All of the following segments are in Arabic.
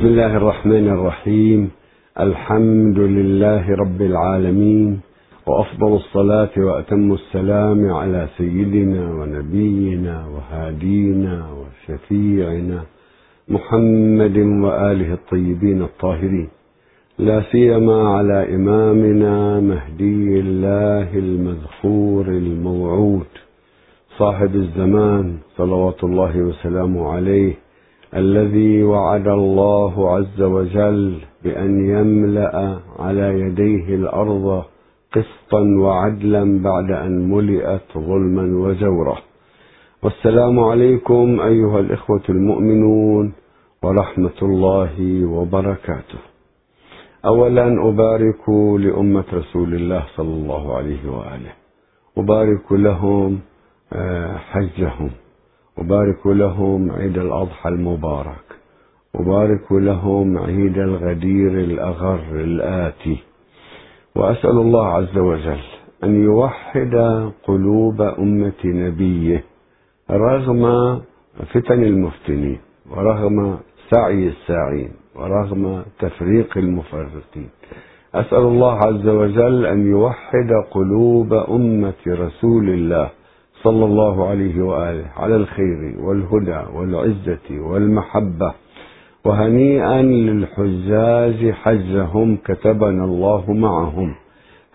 بسم الله الرحمن الرحيم. الحمد لله رب العالمين وأفضل الصلاة وأتم السلام على سيدنا ونبينا وهادينا وشفيعنا محمد وآله الطيبين الطاهرين. لا سيما على إمامنا مهدي الله المذخور الموعود صاحب الزمان صلوات الله وسلامه عليه الذي وعد الله عز وجل بأن يملأ على يديه الأرض قسطا وعدلا بعد أن ملئت ظلما وجورا والسلام عليكم أيها الإخوة المؤمنون ورحمة الله وبركاته. أولا أبارك لأمة رسول الله صلى الله عليه وآله. أبارك لهم حجهم. أبارك لهم عيد الأضحى المبارك. أبارك لهم عيد الغدير الأغر الآتي. وأسأل الله عز وجل أن يوحد قلوب أمة نبيه رغم فتن المفتنين ورغم سعي الساعين ورغم تفريق المفرقين أسأل الله عز وجل أن يوحد قلوب أمة رسول الله صلى الله عليه وآله على الخير والهدى والعزة والمحبة. وهنيئا للحجاج حجهم كتبنا الله معهم.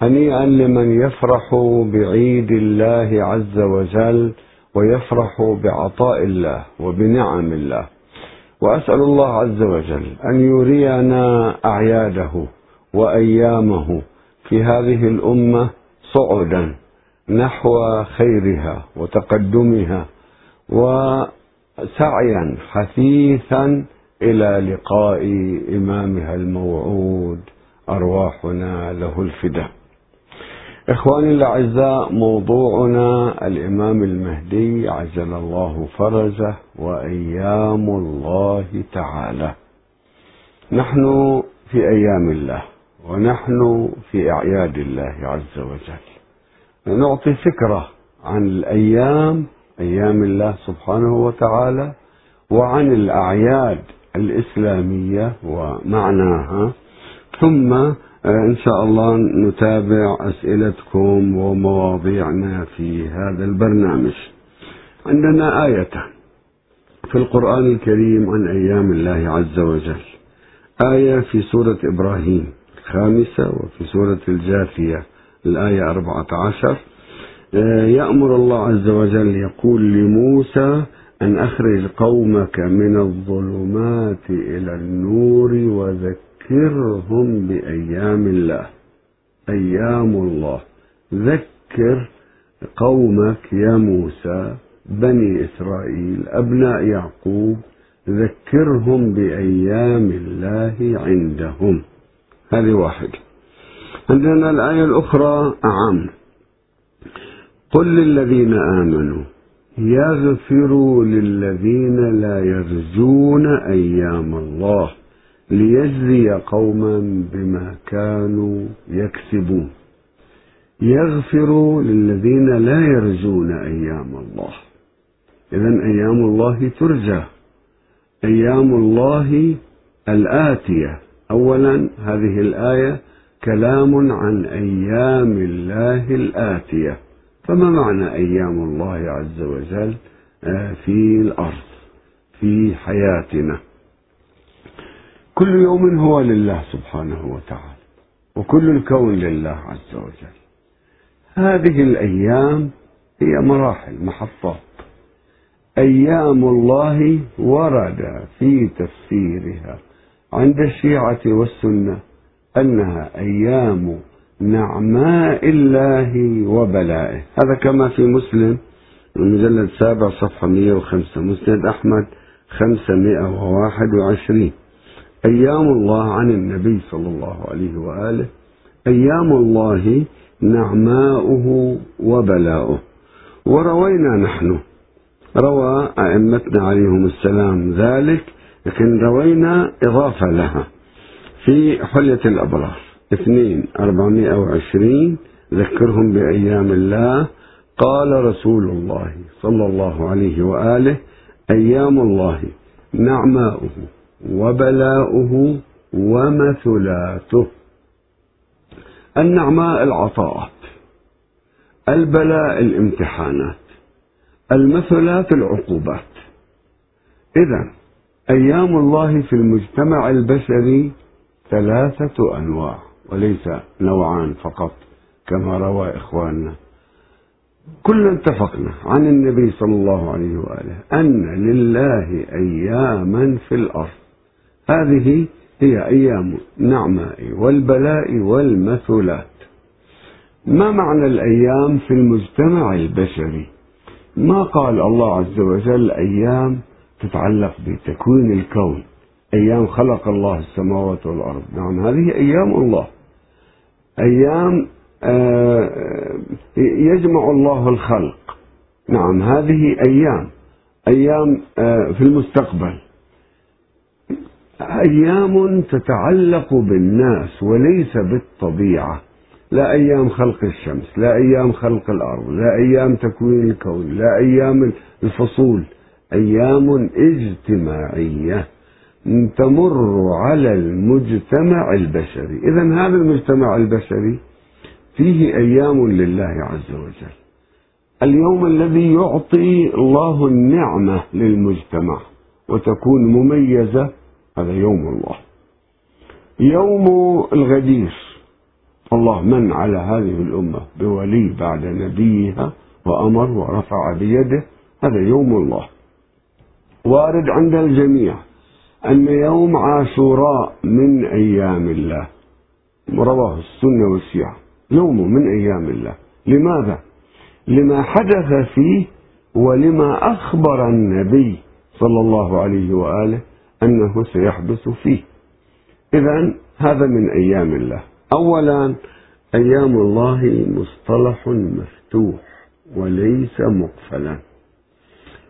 هنيئا لمن يفرح بعيد الله عز وجل ويفرح بعطاء الله وبنعم الله. وأسأل الله عز وجل أن يرينا أعياده وأيامه في هذه الأمة صعدا. نحو خيرها وتقدمها وسعيا حثيثا إلى لقاء إمامها الموعود أرواحنا له الفداء. إخواني الأعزاء موضوعنا الإمام المهدي عجل الله فرجه وأيام الله تعالى. نحن في أيام الله ونحن في أعياد الله عز وجل. نعطي فكرة عن الأيام أيام الله سبحانه وتعالى وعن الأعياد الإسلامية ومعناها. ثم إن شاء الله نتابع أسئلتكم ومواضيعنا في هذا البرنامج. عندنا آيتان. في القرآن الكريم عن أيام الله عز وجل. آية في سورة إبراهيم الخامسة وفي سورة الجاثية. الآية 14 يأمر الله عز وجل يقول لموسى أن أخرج قومك من الظلمات إلى النور وذكرهم بأيام الله. أيام الله. ذكر قومك يا موسى بني إسرائيل أبناء يعقوب ذكرهم بأيام الله عندهم. هذه واحدة عندنا الآية الأخرى أعم. قل للذين آمنوا يغفروا للذين لا يرجون أيام الله ليجزي قوما بما كانوا يكسبون. يغفر للذين لا يرجون أيام الله. إذا أيام الله ترجى. أيام الله الآتية. أولا هذه الآية كلام عن أيام الله الآتية. فما معنى أيام الله عز وجل؟ في الأرض في حياتنا. كل يوم هو لله سبحانه وتعالى وكل الكون لله عز وجل. هذه الأيام هي مراحل محطات. أيام الله ورد في تفسيرها عند الشيعة والسنة. أنها أيام نعماء الله وبلائه. هذا كما في مسلم المجلد السابع صفحة 105 مسند أحمد 521 أيام الله عن النبي صلى الله عليه وآله أيام الله نعماؤه وبلاؤه. وروينا نحن روى أئمتنا عليهم السلام ذلك لكن روينا إضافة لها. في حلية الأبرار. اثنين أربعمائة وعشرين ذكرهم بأيام الله. قال رسول الله صلى الله عليه وآله أيام الله نعماؤه وبلاؤه ومثلاته. النعماء العطاءات البلاء الامتحانات المثلات العقوبات. إذا أيام الله في المجتمع البشري ثلاثة أنواع وليس نوعان فقط كما روى إخواننا. كلنا اتفقنا عن النبي صلى الله عليه وآله أن لله أياما في الأرض. هذه هي أيام النعماء والبلاء والمثلات. ما معنى الأيام في المجتمع البشري؟ ما قال الله عز وجل أيام تتعلق بتكوين الكون؟ أيام خلق الله السماوات والأرض. نعم هذه أيام الله. أيام آه، يجمع الله الخلق. نعم هذه أيام. أيام آه، في المستقبل. أيام تتعلق بالناس وليس بالطبيعة. لا أيام خلق الشمس لا أيام خلق الأرض لا أيام تكوين الكون لا أيام الفصول. أيام اجتماعية. تمر على المجتمع البشري. إذا هذا المجتمع البشري فيه أيام لله عز وجل. اليوم الذي يعطي الله النعمة للمجتمع وتكون مميزة هذا يوم الله. يوم الغدير. الله من على هذه الأمة بولي بعد نبيها وأمر ورفع بيده هذا يوم الله. وارد عند الجميع. أن يوم عاشوراء من أيام الله. رواه السنة والشيعة يوم من أيام الله. لماذا؟ لما حدث فيه ولما أخبر النبي صلى الله عليه وآله أنه سيحدث فيه. إذا هذا من أيام الله. أولا أيام الله مصطلح مفتوح وليس مقفلا.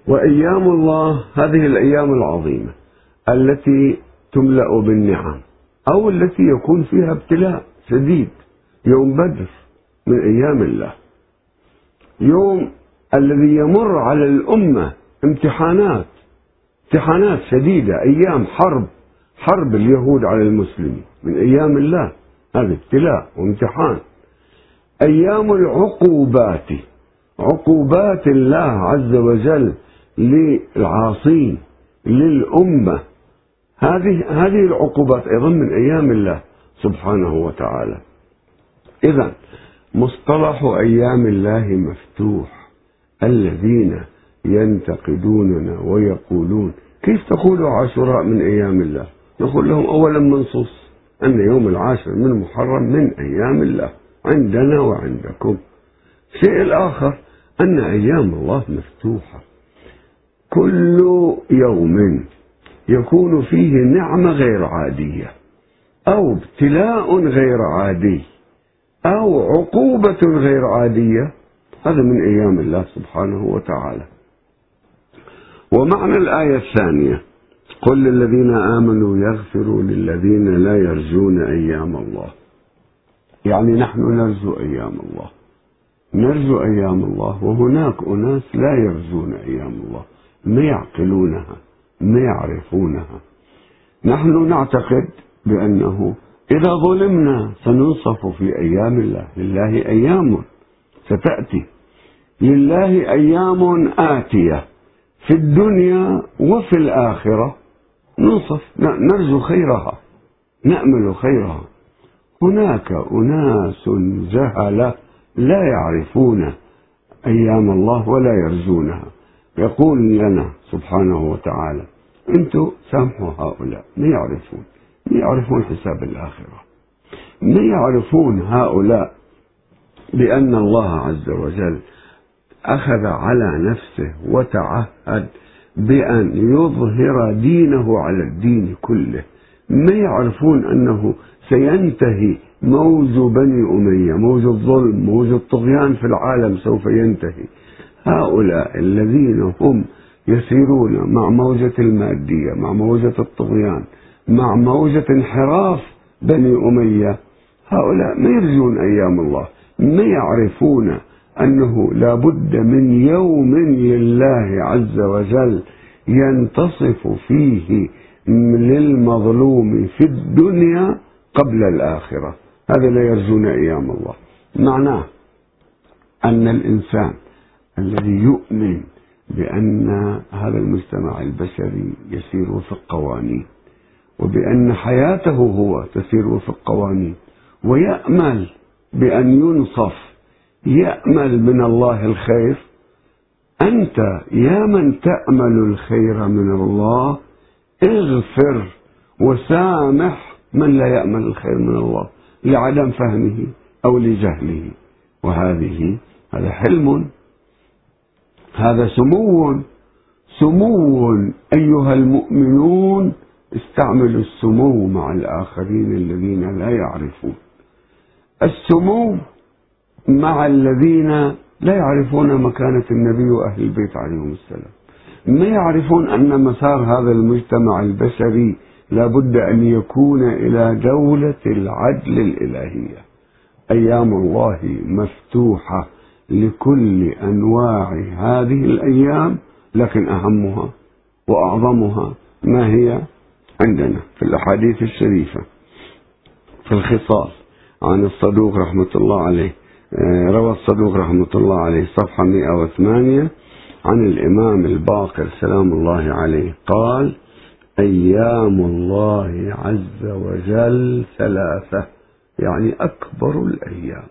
وأيام الله هذه الأيام العظيمة. التي تملأ بالنعم أو التي يكون فيها ابتلاء شديد يوم بدر من أيام الله. يوم الذي يمر على الأمة امتحانات امتحانات شديدة أيام حرب حرب اليهود على المسلمين. من أيام الله هذا ابتلاء وامتحان. أيام العقوبات عقوبات الله عز وجل للعاصين للأمة. هذه هذه العقوبات أيضا من أيام الله سبحانه وتعالى. إذا مصطلح أيام الله مفتوح. الذين ينتقدوننا ويقولون كيف تقول عاشوراء من أيام الله؟ نقول لهم أولا منصوص أن يوم العاشر من محرم من أيام الله عندنا وعندكم. الشيء الآخر أن أيام الله مفتوحة. كل يوم يكون فيه نعمة غير عادية أو ابتلاء غير عادي أو عقوبة غير عادية. هذا من أيام الله سبحانه وتعالى. ومعنى الآية الثانية قل للذين آمنوا يغفروا للذين لا يرجون أيام الله. يعني نحن نرجو أيام الله. نرجو أيام الله وهناك أناس لا يرجون أيام الله ما يعقلونها. ما يعرفونها. نحن نعتقد بأنه إذا ظلمنا سننصف في أيام الله. لله أيام ستأتي. لله أيام آتية. في الدنيا وفي الآخرة ننصف. نرجو خيرها. نأمل خيرها. هناك أناس جهلة لا يعرفون أيام الله ولا يرجونها. يقول لنا سبحانه وتعالى أنتم سامحوا هؤلاء ما يعرفون؟ ما يعرفون حساب الآخرة. ما يعرفون هؤلاء بأن الله عز وجل أخذ على نفسه وتعهد بأن يظهر دينه على الدين كله. ما يعرفون أنه سينتهي موج بني أمية موج الظلم موج الطغيان في العالم سوف ينتهي. هؤلاء الذين هم يسيرون مع موجة المادية مع موجة الطغيان مع موجة انحراف بني أمية هؤلاء ما يرجون أيام الله ما يعرفون أنه لا بد من يوم لله عز وجل ينتصف فيه للمظلوم في الدنيا قبل الآخرة. هذا لا يرجون أيام الله. معناه أن الإنسان الذي يؤمن بأن هذا المجتمع البشري يسير وفق قوانين وبأن حياته هو تسير وفق قوانين ويأمل بأن ينصف يأمل من الله الخير. أنت يا من تأمل الخير من الله اغفر وسامح من لا يأمل الخير من الله لعدم فهمه أو لجهله. وهذه هذا حلم هذا سمو سمو أيها المؤمنون استعملوا السمو مع الآخرين الذين لا يعرفون. السمو مع الذين لا يعرفون مكانة النبي وأهل البيت عليهم السلام. ما يعرفون أن مسار هذا المجتمع البشري لابد أن يكون إلى دولة العدل الإلهية. أيام الله مفتوحة. لكل أنواع هذه الأيام لكن أهمها وأعظمها ما هي عندنا في الأحاديث الشريفة. في الخصال عن الصدوق رحمة الله عليه آه، روى الصدوق رحمة الله عليه صفحة 108 عن الإمام الباقر سلام الله عليه قال أيام الله عز وجل ثلاثة يعني أكبر الأيام.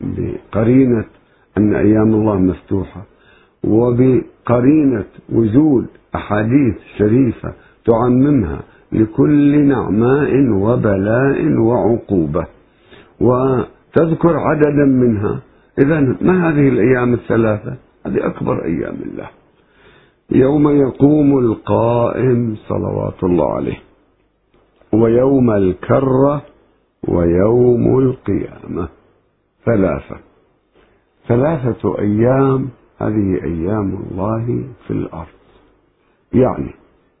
بقرينة أن أيام الله مفتوحة وبقرينة وجود أحاديث شريفة تعممها لكل نعماء وبلاء وعقوبة وتذكر عددا منها. إذا ما هذه الأيام الثلاثة؟ هذه أكبر أيام الله. يوم يقوم القائم صلوات الله عليه ويوم الكرة ويوم القيامة. ثلاثة. ثلاثة أيام هذه أيام الله في الأرض. يعني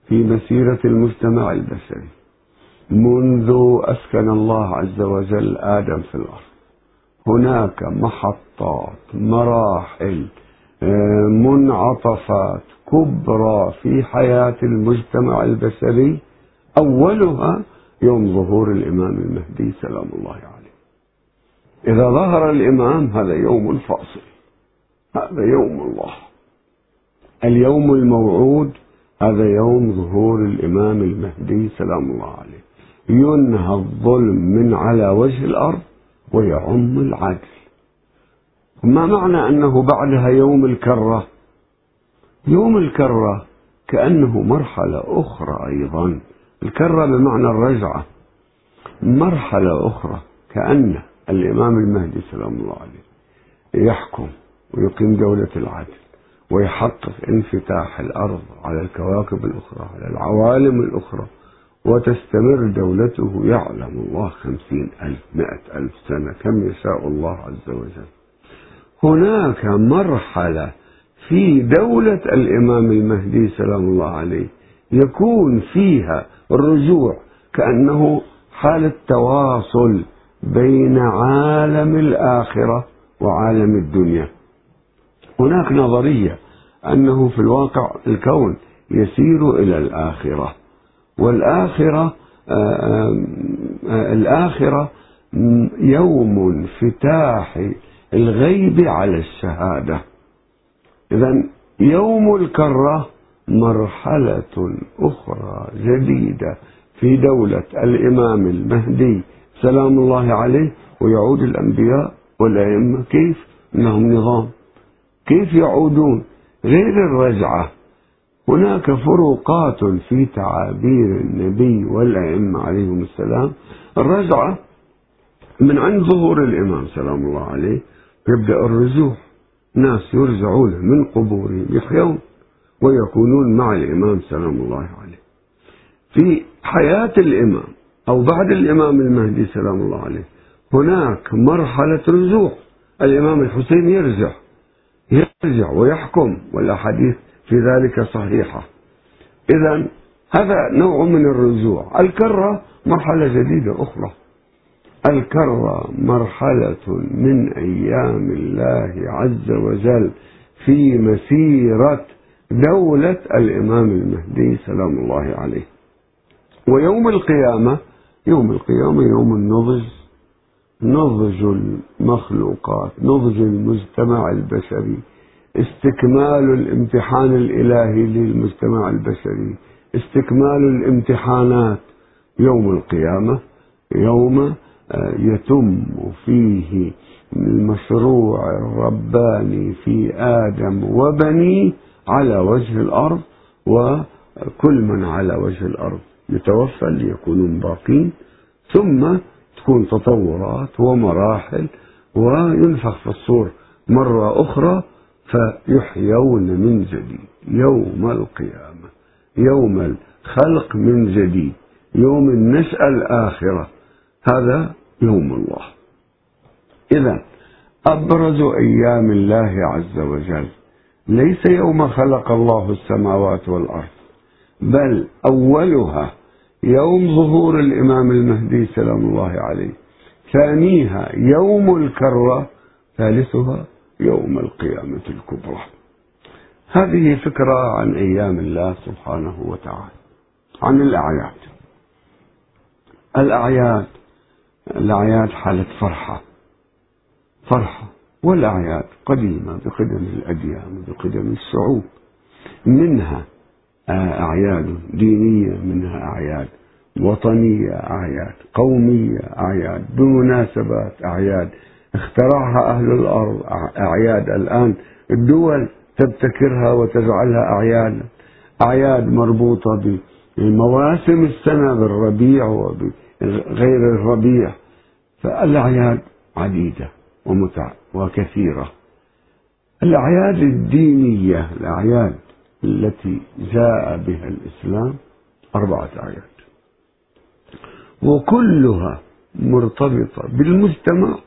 في مسيرة المجتمع البشري. منذ أسكن الله عز وجل آدم في الأرض. هناك محطات مراحل آه، منعطفات كبرى في حياة المجتمع البشري. أولها يوم ظهور الإمام المهدي سلام الله عليه. إذا ظهر الإمام هذا يوم الفاصل هذا يوم الله. اليوم الموعود هذا يوم ظهور الإمام المهدي سلام الله عليه. ينهى الظلم من على وجه الأرض ويعم العدل. ما معنى أنه بعدها يوم الكرة؟ يوم الكرة كأنه مرحلة أخرى أيضا. الكرة بمعنى الرجعة. مرحلة أخرى كأن الإمام المهدي سلام الله عليه يحكم ويقيم دولة العدل ويحقق انفتاح الأرض على الكواكب الأخرى على العوالم الأخرى وتستمر دولته يعلم الله خمسين ألف مئة ألف سنة كم يشاء الله عز وجل. هناك مرحلة في دولة الإمام المهدي سلام الله عليه يكون فيها الرجوع كأنه حالة تواصل بين عالم الآخرة وعالم الدنيا. هناك نظرية أنه في الواقع الكون يسير إلى الآخرة. والآخرة آه، آآ آه، الآخرة يوم انفتاح الغيب على الشهادة. إذا يوم الكرة مرحلة أخرى جديدة في دولة الإمام المهدي. سلام الله عليه ويعود الأنبياء والأئمة. كيف؟ إنهم نظام. كيف يعودون؟ غير الرجعة. هناك فروقات في تعابير النبي والأئمة عليهم السلام. الرجعة من عند ظهور الإمام سلام الله عليه يبدأ الرجوع. ناس يرجعون من قبورهم يحيون ويكونون مع الإمام سلام الله عليه. في حياة الإمام أو بعد الإمام المهدي سلام الله عليه. هناك مرحلة رجوع. الإمام الحسين يرجع. يرجع ويحكم والأحاديث في ذلك صحيحة. إذا هذا نوع من الرجوع. الكرة مرحلة جديدة أخرى. الكرة مرحلة من أيام الله عز وجل في مسيرة دولة الإمام المهدي سلام الله عليه. ويوم القيامة يوم القيامة يوم النضج. نضج المخلوقات نضج المجتمع البشري. استكمال الامتحان الإلهي للمجتمع البشري. استكمال الامتحانات. يوم القيامة يوم آه، يتم فيه المشروع الرباني في آدم وبنيه على وجه الأرض وكل من على وجه الأرض. يتوفى ليكونون باقين ثم تكون تطورات ومراحل وينفخ في الصور مرة أخرى فيحيون من جديد. يوم القيامة يوم الخلق من جديد يوم النشأة الآخرة. هذا يوم الله. إذا أبرز أيام الله عز وجل. ليس يوم خلق الله السماوات والأرض بل أولها يوم ظهور الإمام المهدي سلام الله عليه. ثانيها يوم الكرة ثالثها يوم القيامة الكبرى. هذه فكرة عن أيام الله سبحانه وتعالى عن الأعياد. الأعياد الأعياد حالة فرحة فرحة والأعياد قديمة بقدم الأديان بقدم الشعوب منها أعياد دينية منها أعياد وطنية أعياد قومية أعياد بمناسبات أعياد. اخترعها أهل الأرض أعياد. الآن الدول تبتكرها وتجعلها أعياد. أعياد مربوطة بمواسم السنة بالربيع وبغير الربيع. فالأعياد عديدة ومتع وكثيرة. الأعياد الدينية الأعياد التي جاء بها الإسلام أربعة أعياد وكلها مرتبطة بالمجتمع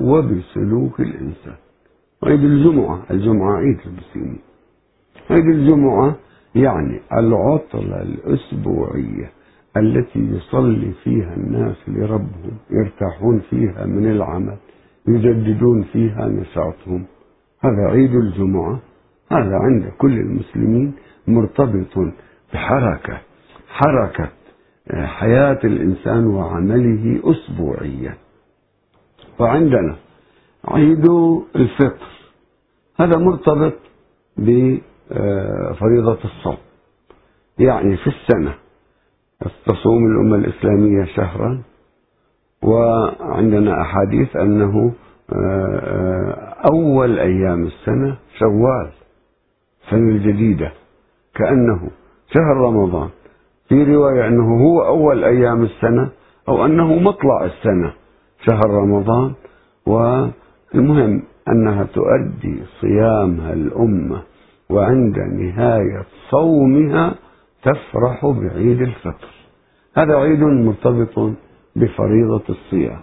وبسلوك الإنسان. عيد الجمعة الجمعة عيد المسلمين. عيد الجمعة يعني العطلة الأسبوعية التي يصلي فيها الناس لربهم يرتاحون فيها من العمل يجددون فيها نشاطهم. هذا عيد الجمعة. هذا عند كل المسلمين مرتبط بحركة حركة آه، حياة الإنسان وعمله أسبوعيا. وعندنا عيد الفطر هذا مرتبط بفريضة الصوم. يعني في السنة تصوم الأمة الإسلامية شهرا وعندنا أحاديث أنه آه، آه، أول أيام السنة شوال. السنة الجديدة كأنه شهر رمضان. في رواية أنه هو أول أيام السنة أو أنه مطلع السنة شهر رمضان والمهم أنها تؤدي صيامها الأمة وعند نهاية صومها تفرح بعيد الفطر. هذا عيد مرتبط بفريضة الصيام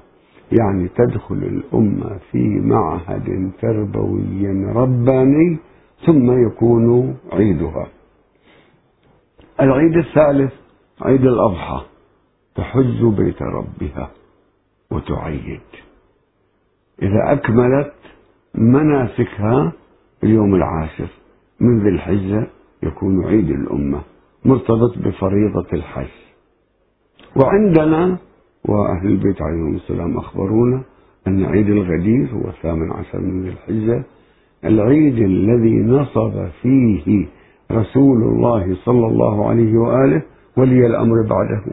يعني تدخل الأمة في معهد تربوي رباني ثم يكون عيدها. العيد الثالث عيد الأضحى. تحج بيت ربها وتعيد. إذا أكملت مناسكها اليوم العاشر من ذي الحجة يكون عيد الأمة مرتبط بفريضة الحج. وعندنا وأهل البيت عليهم السلام أخبرونا أن عيد الغدير هو الثامن عشر من ذي الحجة العيد الذي نصب فيه رسول الله صلى الله عليه وآله ولي الأمر بعده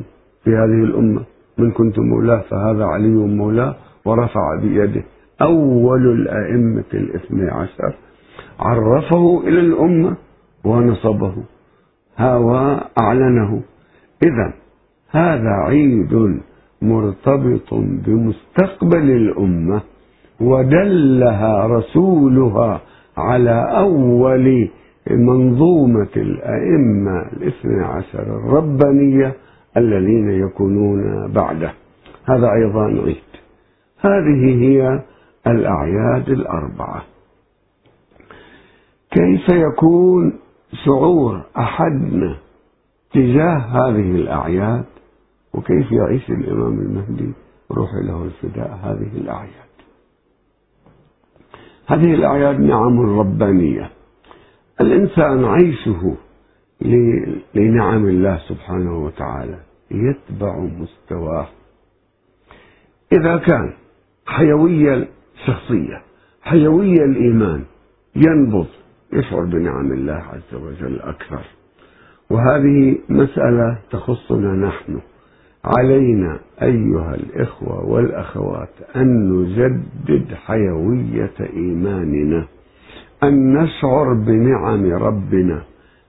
في هذه الأمة. من كنت مولاه فهذا علي مولاه ورفع بيده. أول الأئمة الاثني عشر عرفه إلى الأمة ونصبه. هو أعلنه إذا هذا عيد مرتبط بمستقبل الأمة. ودلها رسولها على أول منظومة الأئمة الاثنى عشر الربانية الذين يكونون بعده. هذا أيضا عيد. هذه هي الأعياد الأربعة. كيف يكون شعور أحدنا تجاه هذه الأعياد؟ وكيف يعيش الإمام المهدي روح له الفداء هذه الأعياد؟ هذه الأعياد نعم ربانية. الإنسان عيشه لنعم الله سبحانه وتعالى يتبع مستواه. إذا كان حيوية الشخصية حيوية الإيمان ينبض يشعر بنعم الله عز وجل أكثر. وهذه مسألة تخصنا نحن. علينا أيها الإخوة والأخوات أن نجدد حيوية إيماننا أن نشعر بنعم ربنا.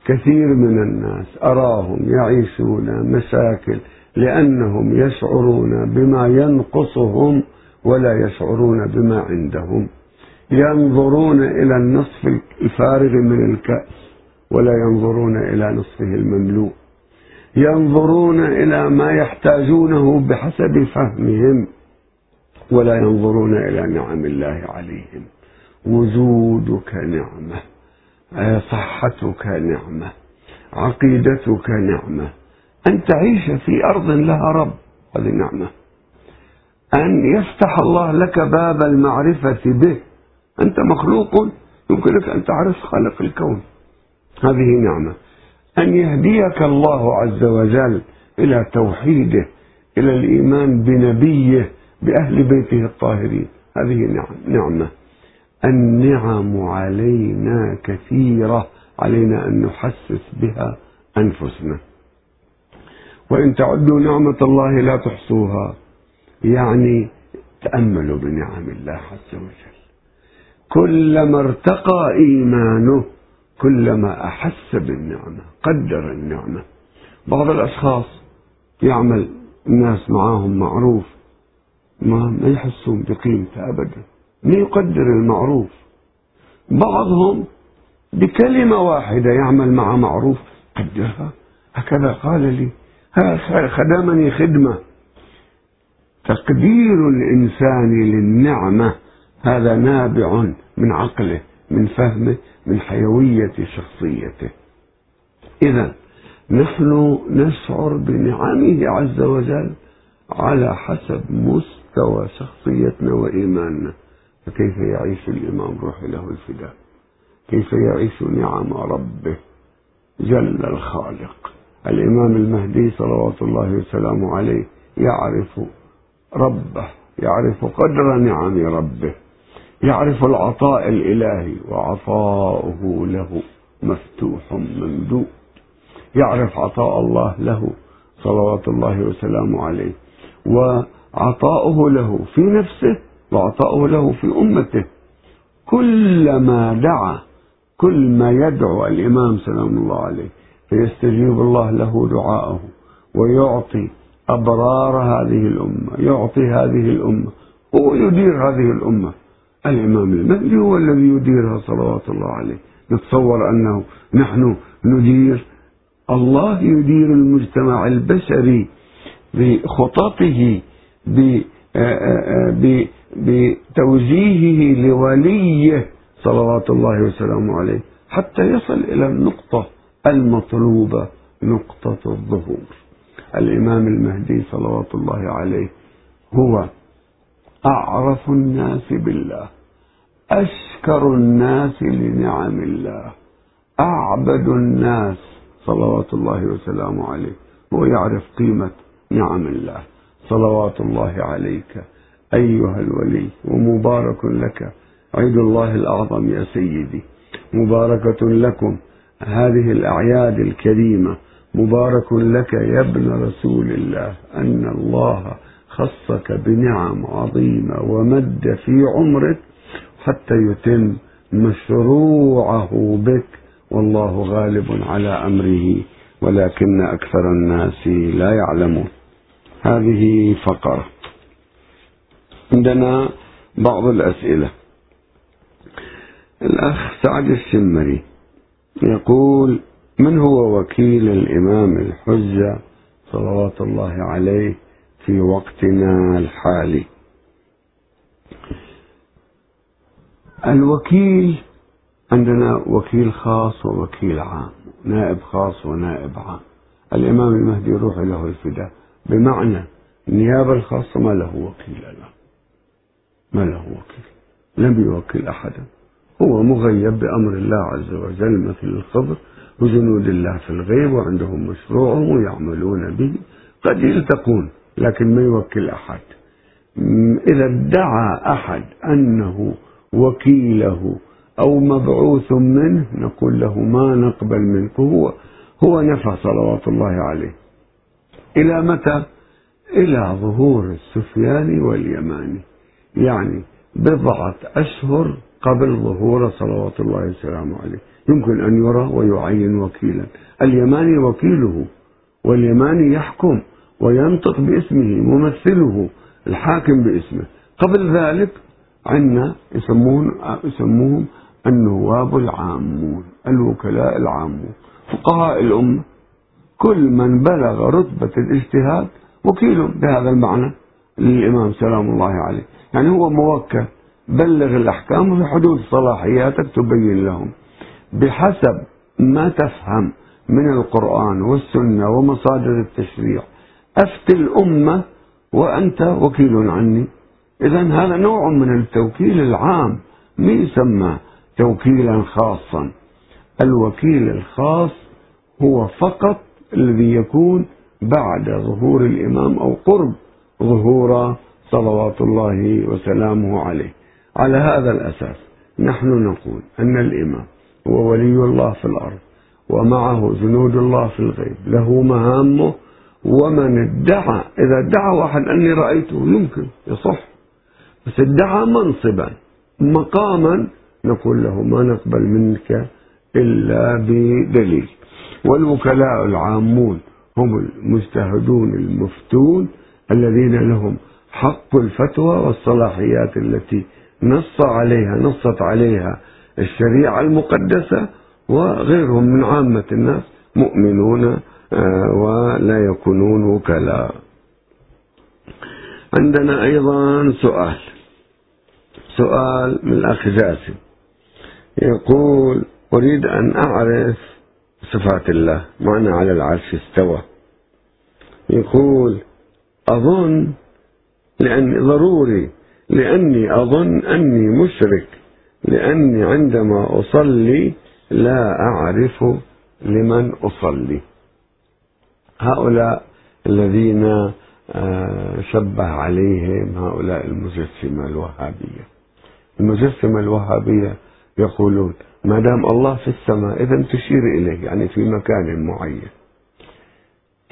كثير من الناس أراهم يعيشون مشاكل لأنهم يشعرون بما ينقصهم ولا يشعرون بما عندهم. ينظرون إلى النصف الفارغ من الكأس ولا ينظرون إلى نصفه المملوء. ينظرون إلى ما يحتاجونه بحسب فهمهم ولا ينظرون إلى نعم الله عليهم. وجودك نعمة صحتك نعمة عقيدتك نعمة. أن تعيش في أرض لها رب هذه نعمة. أن يفتح الله لك باب المعرفة به. أنت مخلوق يمكنك أن تعرف خالق الكون. هذه نعمة. أن يهديك الله عز وجل إلى توحيده إلى الإيمان بنبيه بأهل بيته الطاهرين. هذه نعمة. النعم علينا كثيرة علينا أن نحسس بها أنفسنا. وإن تعدوا نعمة الله لا تحصوها. يعني تأملوا بنعم الله عز وجل. كلما ارتقى إيمانه كلما أحس بالنعمة قدر النعمة. بعض الأشخاص يعمل الناس معاهم معروف ما ما يحسون بقيمته أبدا ما يقدر المعروف. بعضهم بكلمة واحدة يعمل مع معروف قدرها هكذا قال لي. خدمني خدمة. تقدير الإنسان للنعمة هذا نابع من عقله. من فهمه من حيوية شخصيته. إذا نحن نشعر بنعمه عز وجل على حسب مستوى شخصيتنا وإيماننا. فكيف يعيش الإمام روح له الفداء؟ كيف يعيش نعم ربه جل الخالق؟ الإمام المهدي صلوات الله وسلامه عليه يعرف ربه يعرف قدر نعم ربه. يعرف العطاء الإلهي وعطاؤه له مفتوح ممدود يعرف عطاء الله له صلوات الله وسلامه عليه وعطاؤه له في نفسه وعطاؤه له في أمته. كلما دعا كل ما يدعو الإمام سلام الله عليه فيستجيب الله له دعاءه ويعطي أبرار هذه الأمة يعطي هذه الأمة هو يدير هذه الأمة. الإمام المهدي هو الذي يديرها صلوات الله عليه. نتصور أنه نحن ندير الله يدير المجتمع البشري بخططه بتوجيهه لوليه صلوات الله وسلامه عليه حتى يصل إلى النقطة المطلوبة نقطة الظهور. الإمام المهدي صلوات الله عليه هو أعرف الناس بالله. أشكر الناس لنعم الله. أعبد الناس. صلوات الله وسلامه عليه. هو يعرف قيمة نعم الله. صلوات الله عليك. أيها الولي ومبارك لك. عيد الله الأعظم يا سيدي. مباركة لكم. هذه الأعياد الكريمة. مبارك لك يا ابن رسول الله. أن الله خصك بنعم عظيمة ومد في عمرك حتى يتم مشروعه بك. والله غالب على أمره ولكن أكثر الناس لا يعلمون. هذه فقرة. عندنا بعض الأسئلة. الأخ سعد الشمري يقول من هو وكيل الإمام الحجة صلوات الله عليه في وقتنا الحالي. الوكيل عندنا وكيل خاص ووكيل عام نائب خاص ونائب عام. الإمام المهدي روح له الفداء. بمعنى النيابة الخاصة ما له وكيل الآن ما له وكيل. لم يوكل أحدا. هو مغيب بأمر الله عز وجل مثل الخضر وجنود الله في الغيب وعندهم مشروعهم ويعملون به. قد يلتقون. لكن ما يوكل أحد. إذا ادعى أحد أنه وكيله أو مبعوث منه نقول له ما نقبل منك هو هو نفى صلوات الله عليه. إلى متى؟ إلى ظهور السفياني واليماني. يعني بضعة أشهر قبل ظهور صلوات الله وسلامه عليه. يمكن أن يرى ويعين وكيلا. اليماني وكيله واليماني يحكم. وينطق باسمه ممثله الحاكم باسمه. قبل ذلك عندنا يسمون يسموهم النواب العامون الوكلاء العامون. فقهاء الأمة كل من بلغ رتبة الاجتهاد وكيل بهذا المعنى للإمام سلام الله عليه. يعني هو موكل بلغ الأحكام في حدود صلاحياتك تبين لهم. بحسب ما تفهم من القرآن والسنة ومصادر التشريع أفتي الأمة وأنت وكيل عني. إذا هذا نوع من التوكيل العام. ما يسمى توكيلا خاصا؟ الوكيل الخاص هو فقط الذي يكون بعد ظهور الإمام أو قرب ظهور صلوات الله وسلامه عليه. على هذا الأساس نحن نقول أن الإمام هو ولي الله في الأرض ومعه جنود الله في الغيب له مهامه ومن ادعى إذا ادعى واحد أني رأيته يمكن يصح. بس ادعى منصبا مقاما نقول له ما نقبل منك إلا بدليل. والوكلاء العامون هم المجتهدون المفتون الذين لهم حق الفتوى والصلاحيات التي نص عليها نصت عليها الشريعة المقدسة وغيرهم من عامة الناس مؤمنون ولا يكونون وكلاء عندنا أيضا سؤال. سؤال من الأخ جاسم. يقول أريد أن أعرف صفات الله معنى على العرش استوى. يقول أظن لأني ضروري. لأني أظن أني مشرك. لأني عندما أصلي لا أعرف لمن أصلي. هؤلاء الذين آه، شبه عليهم هؤلاء المجسمة الوهابية. المجسمة الوهابية يقولون ما دام الله في السماء إذا تشير إليه يعني في مكان معين.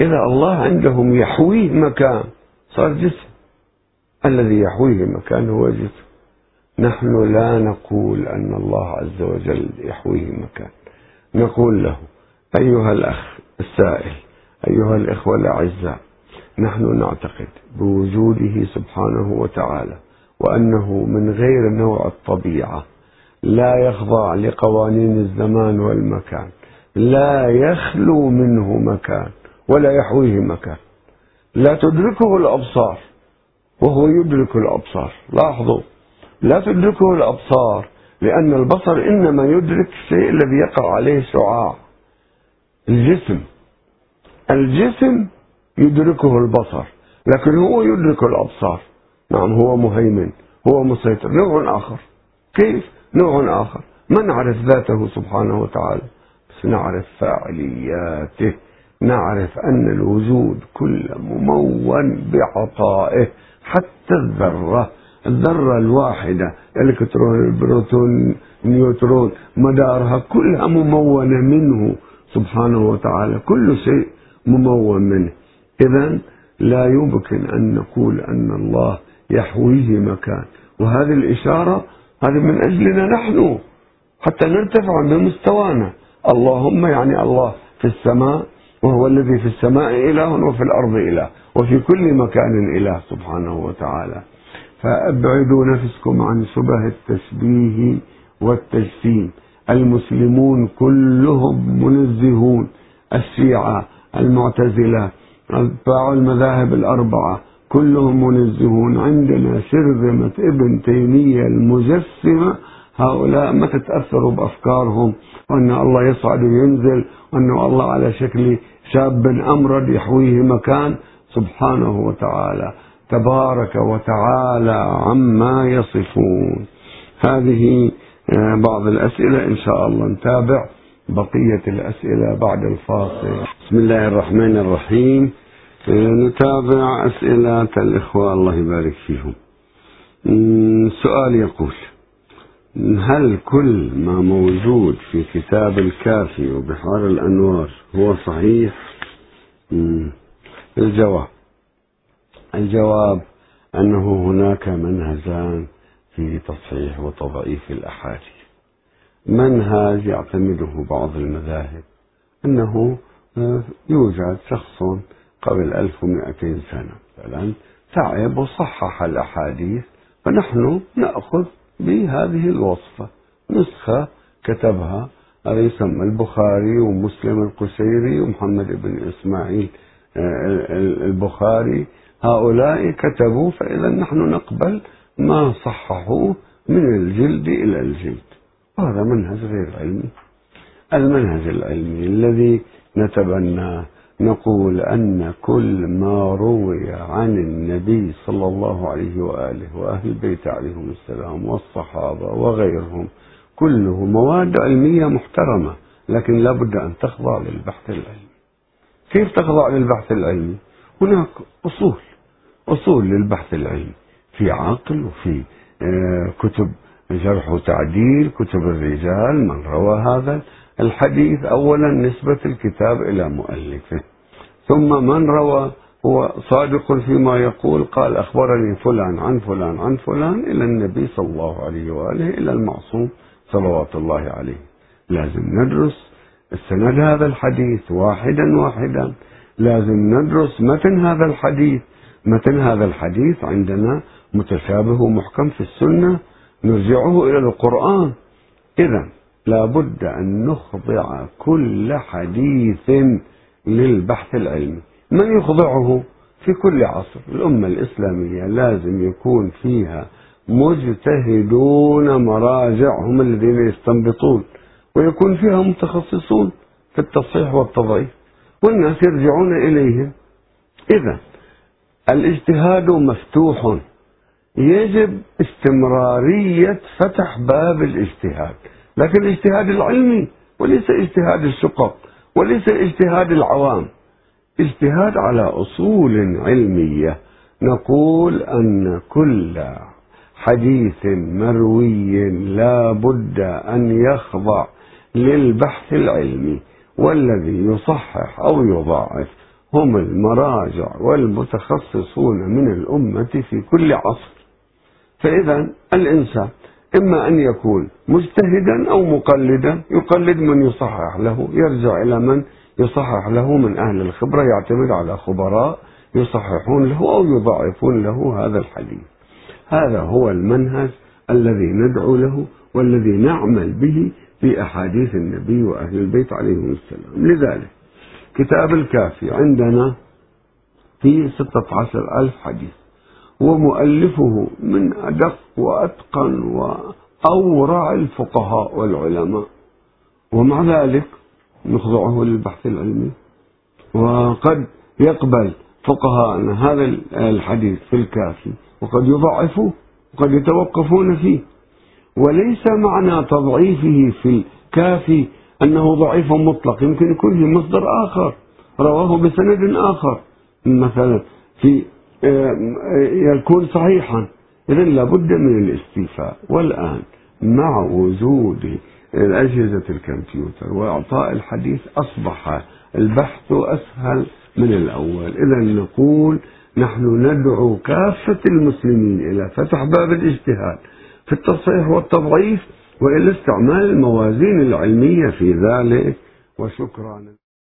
إذا الله عندهم يحويه مكان صار جسم. الذي يحويه مكان هو جسم. نحن لا نقول أن الله عز وجل يحويه مكان. نقول له أيها الأخ السائل أيها الإخوة الأعزاء نحن نعتقد بوجوده سبحانه وتعالى وأنه من غير نوع الطبيعة لا يخضع لقوانين الزمان والمكان لا يخلو منه مكان ولا يحويه مكان. لا تدركه الأبصار وهو يدرك الأبصار لاحظوا. لا تدركه الأبصار لأن البصر إنما يدرك الشيء الذي يقع عليه شعاع الجسم. الجسم يدركه البصر لكن هو يدرك الأبصار. نعم هو مهيمن هو مسيطر. نوع آخر. كيف؟ نوع آخر. ما نعرف ذاته سبحانه وتعالى. بس نعرف فاعلياته. نعرف أن الوجود كله ممون بعطائه حتى الذرة. الذرة الواحدة الإلكترون البروتون النيوترون مدارها كلها ممونة منه سبحانه وتعالى. كل شيء ممون منه. إذا لا يمكن أن نقول أن الله يحويه مكان. وهذه الإشارة هذه من أجلنا نحن. حتى نرتفع بمستوانا اللهم يعني الله في السماء وهو الذي في السماء إله وفي الأرض إله وفي كل مكان إله سبحانه وتعالى. فأبعدوا نفسكم عن شبه التشبيه والتجسيم. المسلمون كلهم منزهون. الشيعة المعتزلة أتباع المذاهب الأربعة كلهم منزهون. عندنا شرذمة ابن تيمية المجسمة هؤلاء ما تتأثروا بأفكارهم وأن الله يصعد وينزل وأن الله على شكل شاب أمرد يحويه مكان. سبحانه وتعالى تبارك وتعالى عما يصفون. هذه آه، بعض الأسئلة إن شاء الله نتابع. بقية الأسئلة بعد الفاصل. بسم الله الرحمن الرحيم. نتابع أسئلة الإخوة الله يبارك فيهم. سؤال يقول هل كل ما موجود في كتاب الكافي وبحار الأنوار هو صحيح؟ الجواب. الجواب أنه هناك منهجان في تصحيح وتضعيف الأحاديث. منهج يعتمده بعض المذاهب أنه آه، يوجد شخص قبل 1200 سنة. مثلا تعب وصحح الأحاديث فنحن نأخذ بهذه الوصفة. نسخة كتبها يسمى البخاري ومسلم القشيري ومحمد بن إسماعيل آه، البخاري. هؤلاء كتبوا فإذا نحن نقبل ما صححوه من الجلد إلى الجلد. وهذا منهج غير علمي. المنهج العلمي الذي نتبناه نقول أن كل ما روي عن النبي صلى الله عليه وآله وأهل البيت عليهم السلام والصحابة وغيرهم كله مواد علمية محترمة لكن لابد أن تخضع للبحث العلمي. كيف تخضع للبحث العلمي؟ هناك أصول أصول للبحث العلمي في عقل وفي آه، كتب. جرح وتعديل كتب الرجال من روى هذا الحديث. أولا نسبة الكتاب إلى مؤلفه. ثم من روى هو صادق فيما يقول قال أخبرني فلان عن فلان عن فلان إلى النبي صلى الله عليه وآله إلى المعصوم صلوات الله عليه. لازم ندرس السند هذا الحديث واحدا واحدا. لازم ندرس متن هذا الحديث. متن هذا الحديث عندنا متشابه ومحكم في السنة. نرجعه إلى القرآن. إذا لابد أن نخضع كل حديث للبحث العلمي. من يخضعه؟ في كل عصر. الأمة الإسلامية لازم يكون فيها مجتهدون مراجع هم الذين يستنبطون ويكون فيها متخصصون في التصحيح والتضعيف والناس يرجعون إليهم. إذا الاجتهاد مفتوح. يجب استمرارية فتح باب الاجتهاد. لكن الاجتهاد العلمي وليس اجتهاد الشقق وليس اجتهاد العوام. اجتهاد على أصول علمية. نقول أن كل حديث مروي لا بد أن يخضع للبحث العلمي. والذي يصحح أو يضاعف هم المراجع والمتخصصون من الأمة في كل عصر. فإذا الإنسان إما أن يكون مجتهدا أو مقلدا يقلد من يصحح له يرجع إلى من يصحح له من أهل الخبرة يعتمد على خبراء يصححون له أو يضعفون له هذا الحديث. هذا هو المنهج الذي ندعو له والذي نعمل به في أحاديث النبي وأهل البيت عليهم السلام. لذلك كتاب الكافي عندنا في ستة عشر ألف حديث. ومؤلفه من أدق وأتقن وأورع الفقهاء والعلماء. ومع ذلك نخضعه للبحث العلمي. وقد يقبل فقهاءنا هذا الحديث في الكافي وقد يضعفوه وقد يتوقفون فيه. وليس معنى تضعيفه في الكافي أنه ضعيف مطلق يمكن يكون في مصدر آخر. رواه بسند آخر مثلا في يكون صحيحا. إذا لابد من الاستيفاء. والآن مع وجود أجهزة الكمبيوتر وإعطاء الحديث أصبح البحث أسهل من الأول. إذا نقول نحن ندعو كافة المسلمين إلى فتح باب الاجتهاد في التصحيح والتضعيف وإلى استعمال الموازين العلمية في ذلك. وشكرا.